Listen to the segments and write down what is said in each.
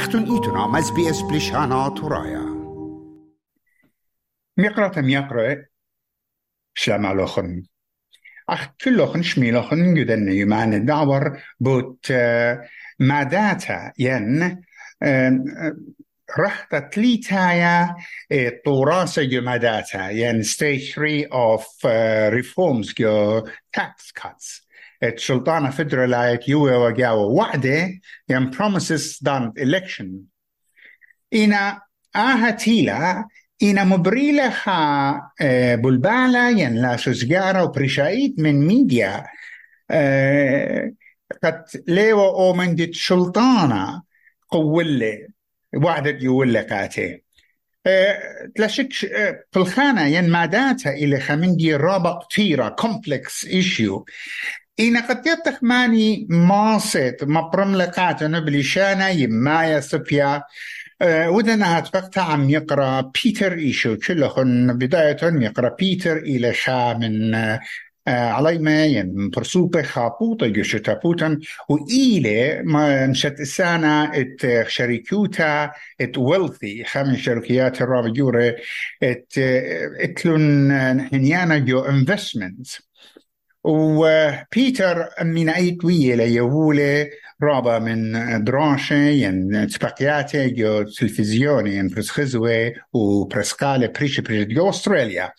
اختون ایتون هم از بی از بلیشان ها تو رایا میقرات هم یقره شما لخن اخت کل لخن شمی لخن گدن یمان داور بود ماداتا ین رهتا تلیتا یا گو ماداتا ین. Stage 3 of reforms گو تاکس کاتس السلطانة فدرالايت يوي وجاو وعدة ين promises done election. إنا آها تيلا إنا مبريلة خا بلبالة ين لا سوزجارة وبرشايت من ميديا. قد ليو أو من دي سلطانة قولة وعدت يولة كاتي تلاشك في الخانة ين ماداتها إلى خمندي رابع كثيرة كومبلكس إيشيو إن قد يتخ ماني ماصت مبرم لقات نبليشانا يمايا سبيا ودنا هتفقت عم يقرأ بيتر إيشو. كلهن بداية يقرأ بيتر إلى شا من علي ما ين برسوبة خابوطة جوشتا بوتن وإيلي ما نشت السنة إت شركوتا إت ويلثي. خمن شركيات الرابع جورة إت اتلون هنيانا جو انفستمنت وبيتر من أيت ويا ليهولي رابا من دراشة ين تبقياتي جو تلفزيوني ين برسخزوي وبرسقالة بريش بريش جو أستراليا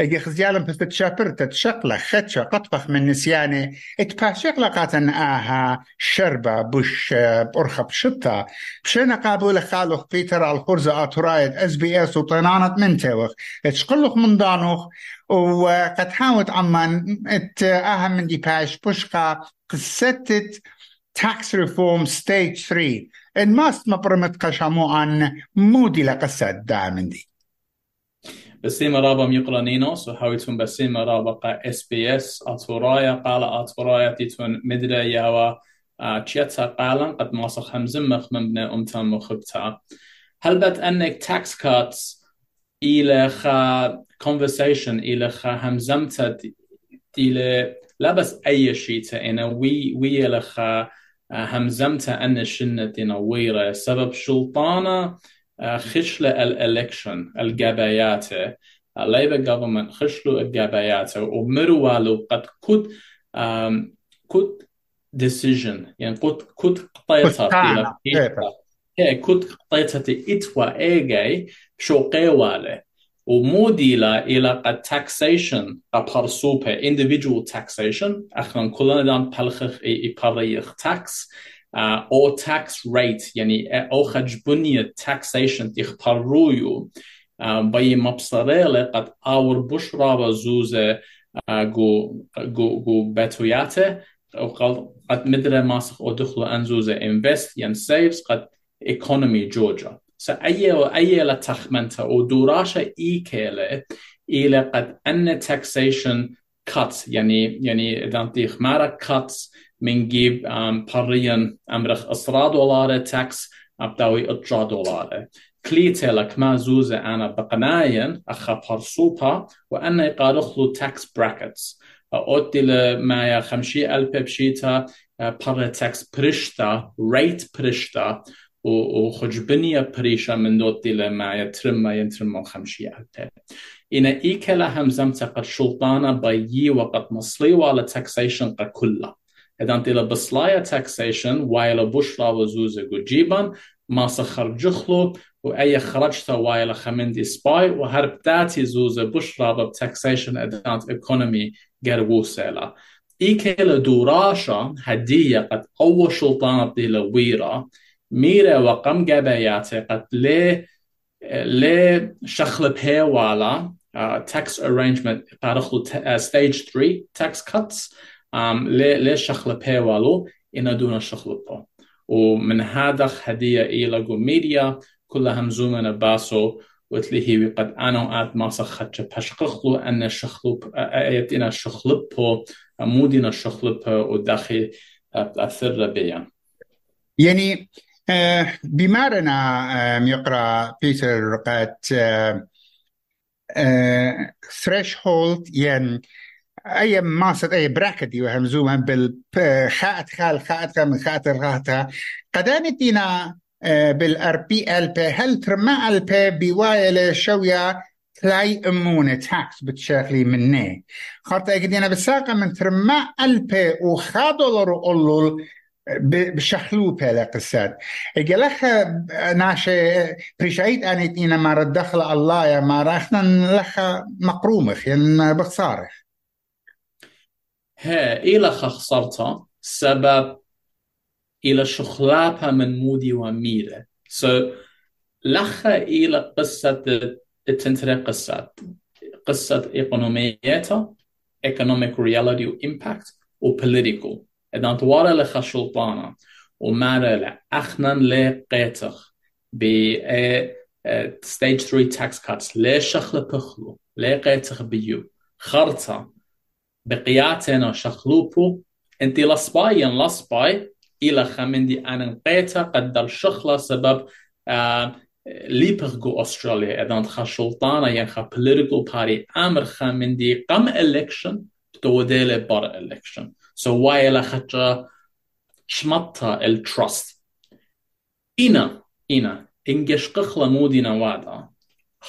أجي خزيالا بتتشابر تتشقلة خدشة قطبخ من نسياني اتباشقلة قاتن آها شربة بش برخب شطة بشينا قابل خالوخ بيتر على الخرزة آتورايد اس بي اس وطنانت من توخ اتشقلوخ من دانوخ وقد حاوت عمان ات اهم من دي باش بشقة قصتت tax reform stage 3 الماست مبرمت قشامو عن مودي لقصة دائما دي. بسيما رابا ميقرا نينوس وحاويتون بسيما رابا قا إس بي إس أتورايا قال أتورايا تيتون مدرا ياوا تشيتا قالا قد ماسخ همزم مخمم بنا امتان مخبتا. هل بات أنك tax cuts إلى خا conversation إلى خا همزمتا إلى لا بس أي شيء أنا وي وي إلى خا همزمت أن شنة نويرة سبب شلطانة خشلة الالكشن الجبايات الليبر جوفرمنت خشلوا الجبايات ومروالو قد كد كد decision يعني كد كد قطيطة كد قطيطة إتوا إيجي شو قيوالي وموديلا إلى قد taxation قبرسوبة individual taxation. أخنا كلنا دام بلخخ إي بريخ tax أو tax rate يعني أو خج بنية taxation تخبرويو بي مبصريلة قد أور بشرا وزوزة جو جو جو بتوياته. قد مدري ماسخ أو دخلو أنزوزة invest ين saves قد economy جورجيا سأي أي لتخمنت ودوراشة إيكيلة إلى قد أن taxation cuts. يعني يعني إذا أنت خمارة cuts من جيب بريا أمرخ أسرا دولار tax أبداوي أجرا دولار كليتي لك ما زوزة أنا بقناين أخا برسوبا وأنا يقارخلو tax brackets. أودي لما يا خمشي ألف بشيتا برا tax برشتا rate برشتا. وخجبنية بريشة من دوتي لما يترم ما ينترم خمشي ألتين إن إيكلا همزم تقد شلطانة بيي وقد مصلي وعلى تاكسيشن قد كلها إذا أنت لبصلايا تاكسيشن وايلا بشرا وزوزة جيبا ما سخر جخلو وأي خرجت وايلا خمندي سباي وهرب داتي زوزة بشرا بتاكسيشن إذا أنت غير وسيلة إيكلا دوراشا هدية قد أول شلطانة دي لويرة میره و قم گبیاته قد لی لی شخل پیوالا tax arrangement قارخلو stage 3 tax cuts لی لی شخل پیوالو اینا دون شخل بو ومن هذا هدية إلى ميديا كلها همزومنا باسو وتلي هي قد أنا آت ما سخت بشقخلو أن شخلو أيتنا شخلب بو مودنا شخلب وداخل أثر بيان يعني بمارنا يقرأ بيتر قد threshold ين أي ماسة أي براكت يوهم زوما بالخات خال خات من خات الغاتا قدانت دينا بالار بي ال بي هل ترمى ال بي بوايل شويا تلاي أمونة تاكس بتشغلي مني؟ خاطر أنا بساقة من ترمى ال بي وخادو لرو بشخلو بلا قصات لك ناشي بريشايت اني تينا ما ردخل الله يا ما راحنا لخ مقرومخ ين بخسارخ. هي إلى خسرتها سبب إلى شخلابها من مودي وميرة so لخ إلى قصة التنتري قصة قصة إقونوميتها economic reality و impact و political. إذا توارى لخ شلطانة ومارا لأخنا لقيتخ ب stage 3 tax cuts ليش شخل بخلو لقيتخ بيو. خرطة بقياتنا شخلوبو أنت لصباي ين لصباي إلى خمندي أنا قيتا قدر شخلة سبب آه ليبرغو أستراليا. إذا خا شلطانة ين خا political party أمر خمندي قم election توديله بار election. So واي إلى خطرة شمطة الترست إنا إنا إنجش قخلة مودينا وادا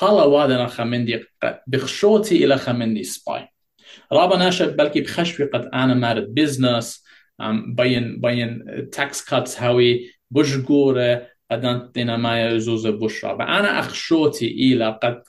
هلا وادنا خمندي بخشوتي إلى خمندي سباي رابا ناشد بلكي بخشوي قد أنا مارد بزنس بين بين تاكس كاتس هاوي بوش جورة قدان تينا ما يزوز بوش رابا أنا أخشوتي إلى قد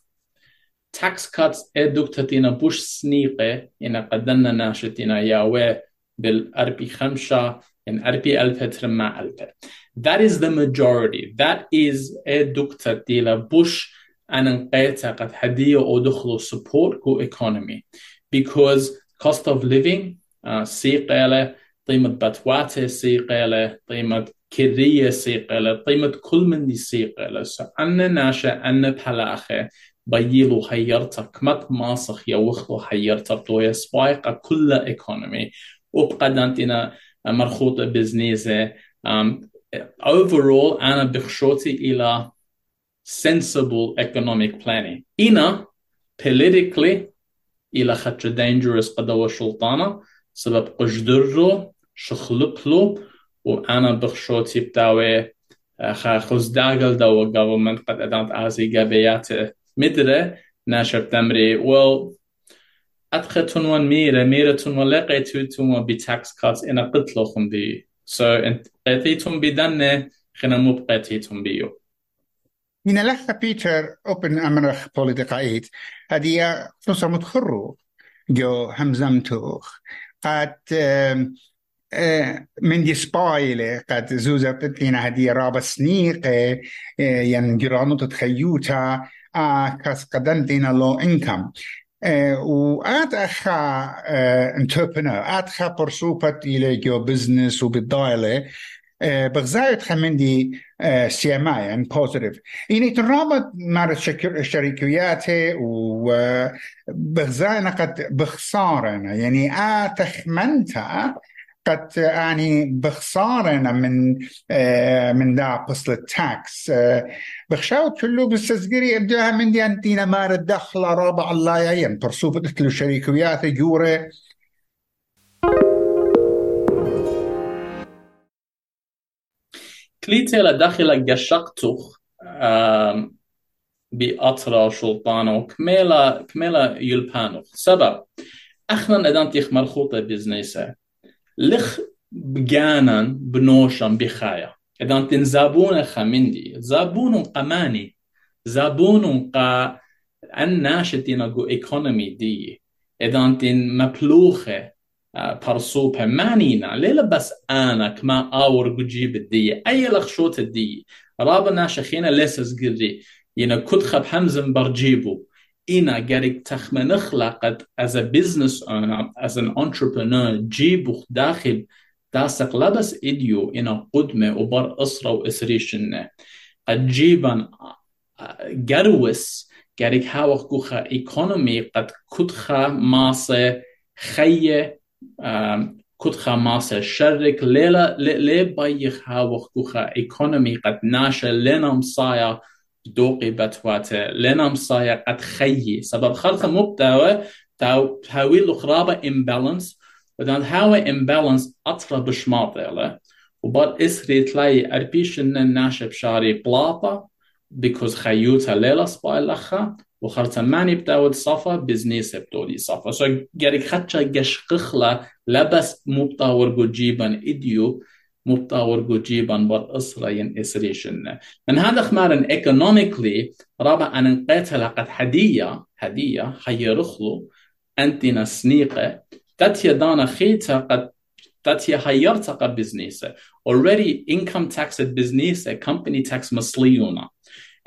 تاكس كاتس إدوك تينا بوش سنيقة إنا قدنا ناشتينا ياوي بالأربي خمسة إن أربي ألف ترمى ألف That is the majority. That is إدوك تيلا بوش. أنا نقيتها قد هدية أو دخلوا support كو economy. Because cost of living uh, سيقالة قيمة بتواتي سيقالة قيمة كرية سيقالة قيمة كل من دي سيقالة so أنا ناشا أنا بحلاخة بيلو حيرتك مت ماسخ يوخلو حيرتك دوية سبايقة كل ايكونومي وبقدانتنا مرخوطة بزنيزة um, overall أنا بخشوتي إلى sensible economic planning. إنا politically إلى خطر dangerous قدوة شلطانة سبب قجدرو شخلبلو وأنا بخشوتي بتاوي خا خزداغل دو government قد أدانت آزي قابيات مدرة ناشر تمري. Well أدخل ون ميرة ميرة تنوان بتاكس كاتس إنا قتلوخم دي so انت قيتيتم بدنة خنا مو بقيتيتم بيو من لخ بيتر أوبن أمرخ بوليتيقايت هذه فلوسا متخرو جو همزمتوخ قد من دي سبايلة قد زوزة بتلينا هدي رابا سنيقة ين جرانو تتخيوتا كاس قدن دينا لو انكم وآت أخا انتربرنور آت خا برسوبت إلى جو بزنس وبالدايلة بغزاية خمندي سيما يعني بوزيتيف يعني ترابط مع الشركيات وبغزاينا قد بخسارنا يعني آتخمنتا قد يعني بخسارنا من من دا قصة التاكس بخشاو كله بستزقري إبداها من دي أنتينا مار الدخل رابع الله يعين برسوبة تلو شركيات جورة. كليتيلا داخل قشقتوخ بأطرا شلطانة وكميلا كميلا يلبانوخ سبب أخنا ندان تيخ مرخوطة بزنيسة. لخ بجانا بنوشن بخايا. إذا تن زابون خمندي زابون قماني. زابون قا الناشتين قو إيكونومي دي. إذا تن مبلوخة برسوبة مانينا. ليلة بس أنا كما آور قجيب الدية أي لخشوت الدية رابا ناشخينا ليس زقري ينا كدخب حمزن برجيبو. إنا قريك تخمنخلا قد as a business owner as an entrepreneur جيبو داخل داسق لبس إديو إنا قدمة وبر أسرة وإسريشنة قد جيبان قروس قريك هاوخ كوخا إيكونومي قد كدخا ماسة خية كتخا ماسا شرك. ليلا لي بايخ هاوخ كوخا ايكونومي قد ناشا لنا مصايا دوقي بتواتا لنا مصايا قد خيي سبب خلقه مبتاوة تاو تاويل خرابة امبالانس ودان هاوي امبالانس اطرا بشماط له. وبعد إسري تلاقي أربيش إن ناشب شاري بلاطة بيكوز خيوتا ليلة سباي لخا وخرتا ماني بتاود صفا بزنيس بتودي صفا. سو جاريك خدشا جشقخلا لبس مبتاور جو جيبان إديو. مبتاور جو جيبان بر إسرا ين إسريشن من هذا خمارن economically رابع أن قتل قد هدية هدية خيرخلو أنتنا سنيقة تاتيا دانا خيتا قد تاتيا خيرتا قد بزنيسة already income tax at business company tax مسليونا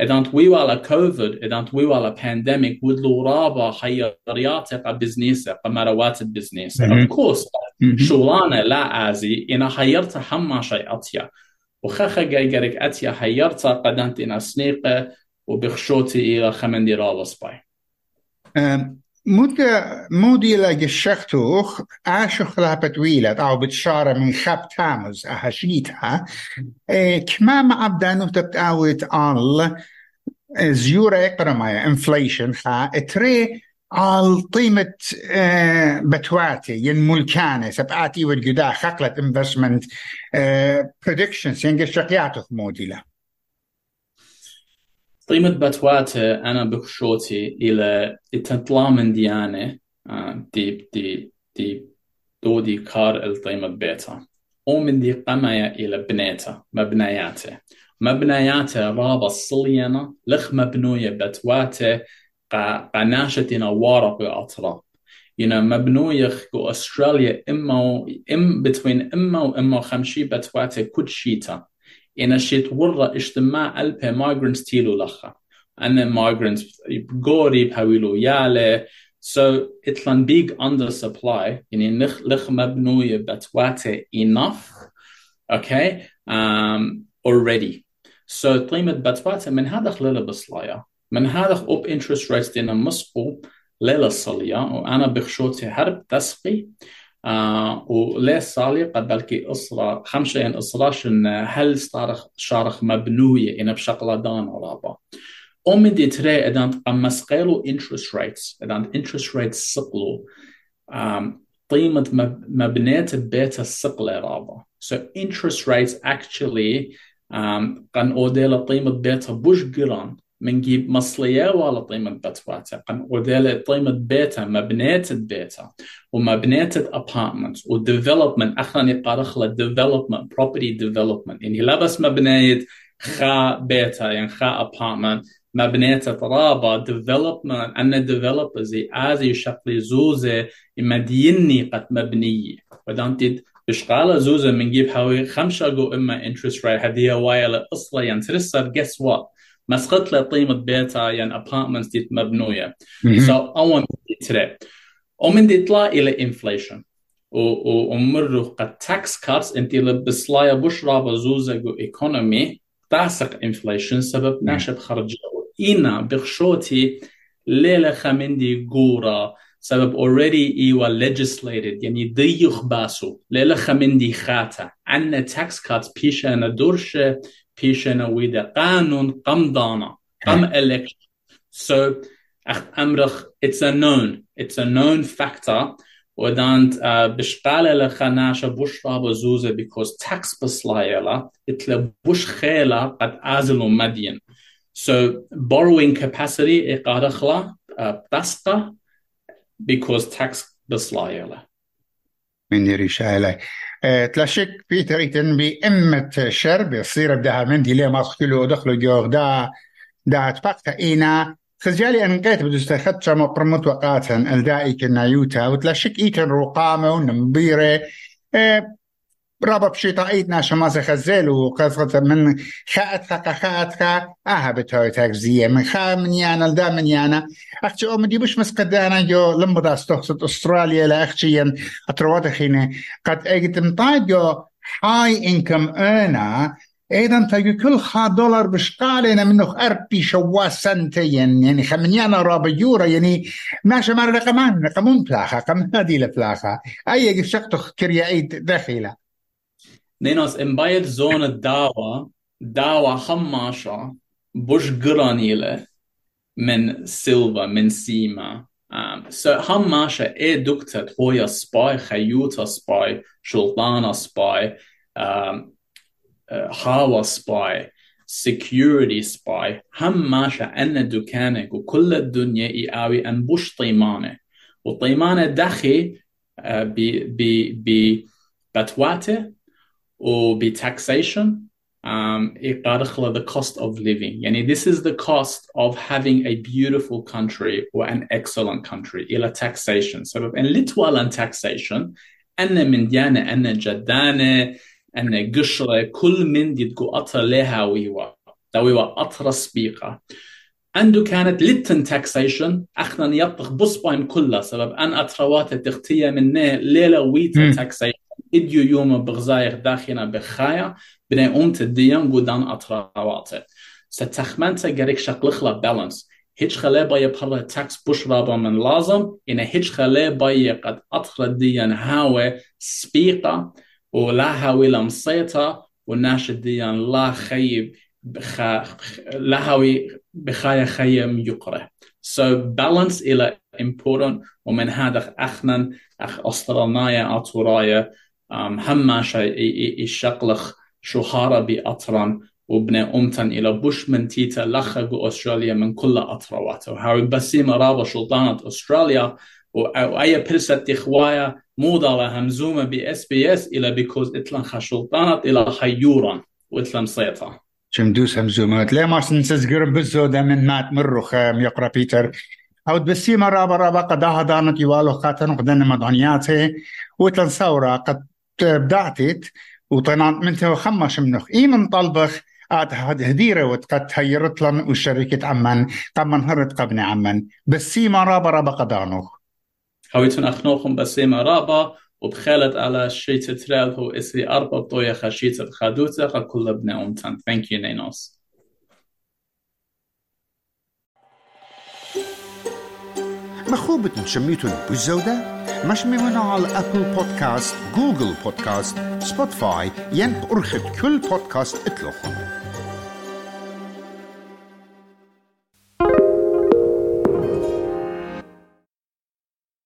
إذا وي على كوفيد إذا وي على بانديميك ودلو رابا خياريات بزنيسة قمروات بزنيسة. of course شغلانة لا آزي إنا خيرت حما شيء أطيا. وخخا جايجرك أتيا خيرت قدنت إنا سنيقة وبخشوتي إلى خمندي رالس باي مدة مودي لاج الشختوخ عاشو خلابة طويلة أو بتشارة من خاب تامز أهشيتها. إيه كما ما أبدانو تبتاوت آل زيورة إقرمايا إنفليشن خا إتري على قيمة آه بتواتي ين ملكانة سبعاتي والجدا خقلة انفستمنت آه predictions ين شقياتو مودي له. قيمة بتواتة أنا بخشوتي إلى تطلع من ديانة دي دي دي دودي كار القيمة بيتا. ومن دي قمايا إلى بنيتا مبنياته مبنياته رابا صلينا لخ مبنوية بتواتة قناشتنا وارق أطرا ينا مبنوية كو أستراليا إما إم بتوين إما وإما خمشي بتواتة كل شيتا. إن شيت ورا اجتماع ألبي migrants تيلو لخا. أنا migrants بقوري بهويلو يالي. So إتلان big undersupply. يعني نخ لخ مبنوية بتواتي enough. Okay? Um, already. So قيمة بتواتي من هذا خلال بصلايا من هذا أوب interest rates دينا مسقو ليلة صليا وأنا بخشوتي هرب تسقي آه وليه صالي قد بلكي إصرا خمسة يعني إصراشن هل صارخ شارخ مبنوية إن بشكل دان رابا أمي دي تري إذا مسقيلو interest rates إذا interest rates سقلو قيمة مبنية بيت السقلة رابا. So interest rates actually قن أوديلا قيمة بيت بوش جران منجيب مصلية ولا قيمة بتواتا قن وديلة قيمة بيتا مبنية بيتا ومبنية apartment والdevelopment أخنا يقارخ له development property development. يعني لا بس مبنية خا بيتا يعني خا apartment مبنية رابا development. أن developers زي آزي شكل زوزة مديني قد مبنية ودانتي بشقالة زوزة منجيب حوالي خمسة جو إما interest rate هذه وايلة أصلا ينترسر guess what مسقط له قيمة بيتها يعني ابارتمنتس دي مبنوية. سو أول تري ومن دي يطلع إلى انفليشن ومروا قد تاكس كارس إنت بسلايا بوش رابا زوزة جو ايكونومي تاسق انفليشن سبب ناشب خرج إينا بخشوتي ليلة خمندي قورة. سبب already ايوا legislated يعني ضيخ باسو. ليلة خمندي خاتا عنا تاكس كارس بيشا ندورشه بيشنا ويدا قانون قم دانا قم election. So أمرخ it's a known it's a known factor. ودانت بشقالة لخناشة بوش رابا زوزة because tax بسلايلا اتلا بوش خيلا قد آزلو مدين so borrowing capacity بتسقى because tax بسلايلا من رشالة تلاشك بيتر إيتن بإمة شرب يصير بدها مندي ليه ما أختلو دخلو جوغ دا. دا تبقى إينا. خزيالي أن قيت بدو استخدت شما برمت وقاتا الدائي كنا يوتا. وتلاشك إيتن رقامة ونمبيرة. رابا بشيطائيتنا شماسة خزيل وقصة من خاءتك خاءتك آها بتوي تاكزية من خا من يانا لدا من يانا. أختي أو مدي بش مسقدانا جو لمبدا استوخصت أستراليا لاختيا اتروات خينة. قد اجت مطايد جو هاي انكم أنا أيضا تجي كل خا دولار بشقالنا منه أربي شوا سنتين يعني خمنيانا رابا يورا يعني ماشي مار رقمان رقمون فلاخة قم هذه لفلاخة أي شقتخ كريايد داخله نينوس امبايد زون الدعوة دعوة خماشة بوش قرانيلة من سيلفا من سيما. um, so هماشة اي دكتت هويا سباي خيوتا سباي شلطانة سباي um, هاوا سباي security spy هم أن دكانك وكل الدنيا يقاوي أن بوش طيمانة. وطيمانة دخي بتواته وبتاكسيشن um, يقارخ the cost of living. يعني this is the cost of having a beautiful country or an excellent country. إلى taxation. سبب إن لتوالا taxation أن من ديانة أن جدانة أن قشرة كل من دي تقو أطر لها ويوا ويوا أطر سبيقة عنده كانت لتن تاكسيشن اخنا يطخ بصباين كلها سبب ان اتروات تختية من ليلة ويتا تاكسيشن اديو يوم بغزاير داخنا بخايا بني أمت الديان قدان أطراوات ستخمنت قريك شقلخلا بالانس هيج خلي باي بحر تاكس بوش رابا من لازم. إن هيج خلي باي قد أطخل الديان هاوي سبيقة ولا هاوي لمصيتا وناش الديان لا خيب بخ... لا هاوي بخايا خيم يقره. So balance إلى important ومن هذا أخنا أخ أسترالنايا أطورايا. هماشا يشقلخ شهارة بأطران وبنى أمتن إلى بوش من تيتا لخق أستراليا من كل أطرواته وهاوي بسيمة رابا سلطانة أستراليا وأي برسة تخوايا موضة همزومة بي اس بي اس إلى بيكوز إتلان خشلطانة إلى خيورا وإتلان صيتا شمدوس همزومات لا ما سنسزقر بزودة من مات مرو خام يقرأ بيتر أو بسيمة رابا رابا قداها دانت يوالو خاتن قدن مدعنياتي وإتلان ثورة قد بدعتت وطنان من تو خمش منخ. من طلبخ آت هديرة وتقد هيرت لن وشركة عمان. قمن هرت قبن عمان. بسيما رابا رابا قدانوخ. هويتون أخنوخم بسيما رابا وبخالت على شيت ترال هو اسري أربع طوية خشيت خدوتة كل ابن أمتان. Thank you نينوس. مخوبة شميتون بالزودة؟ مش ممنوع على أبل بودكاست جوجل بودكاست سبوتفاي ين أرخد كل بودكاست اطلقهم.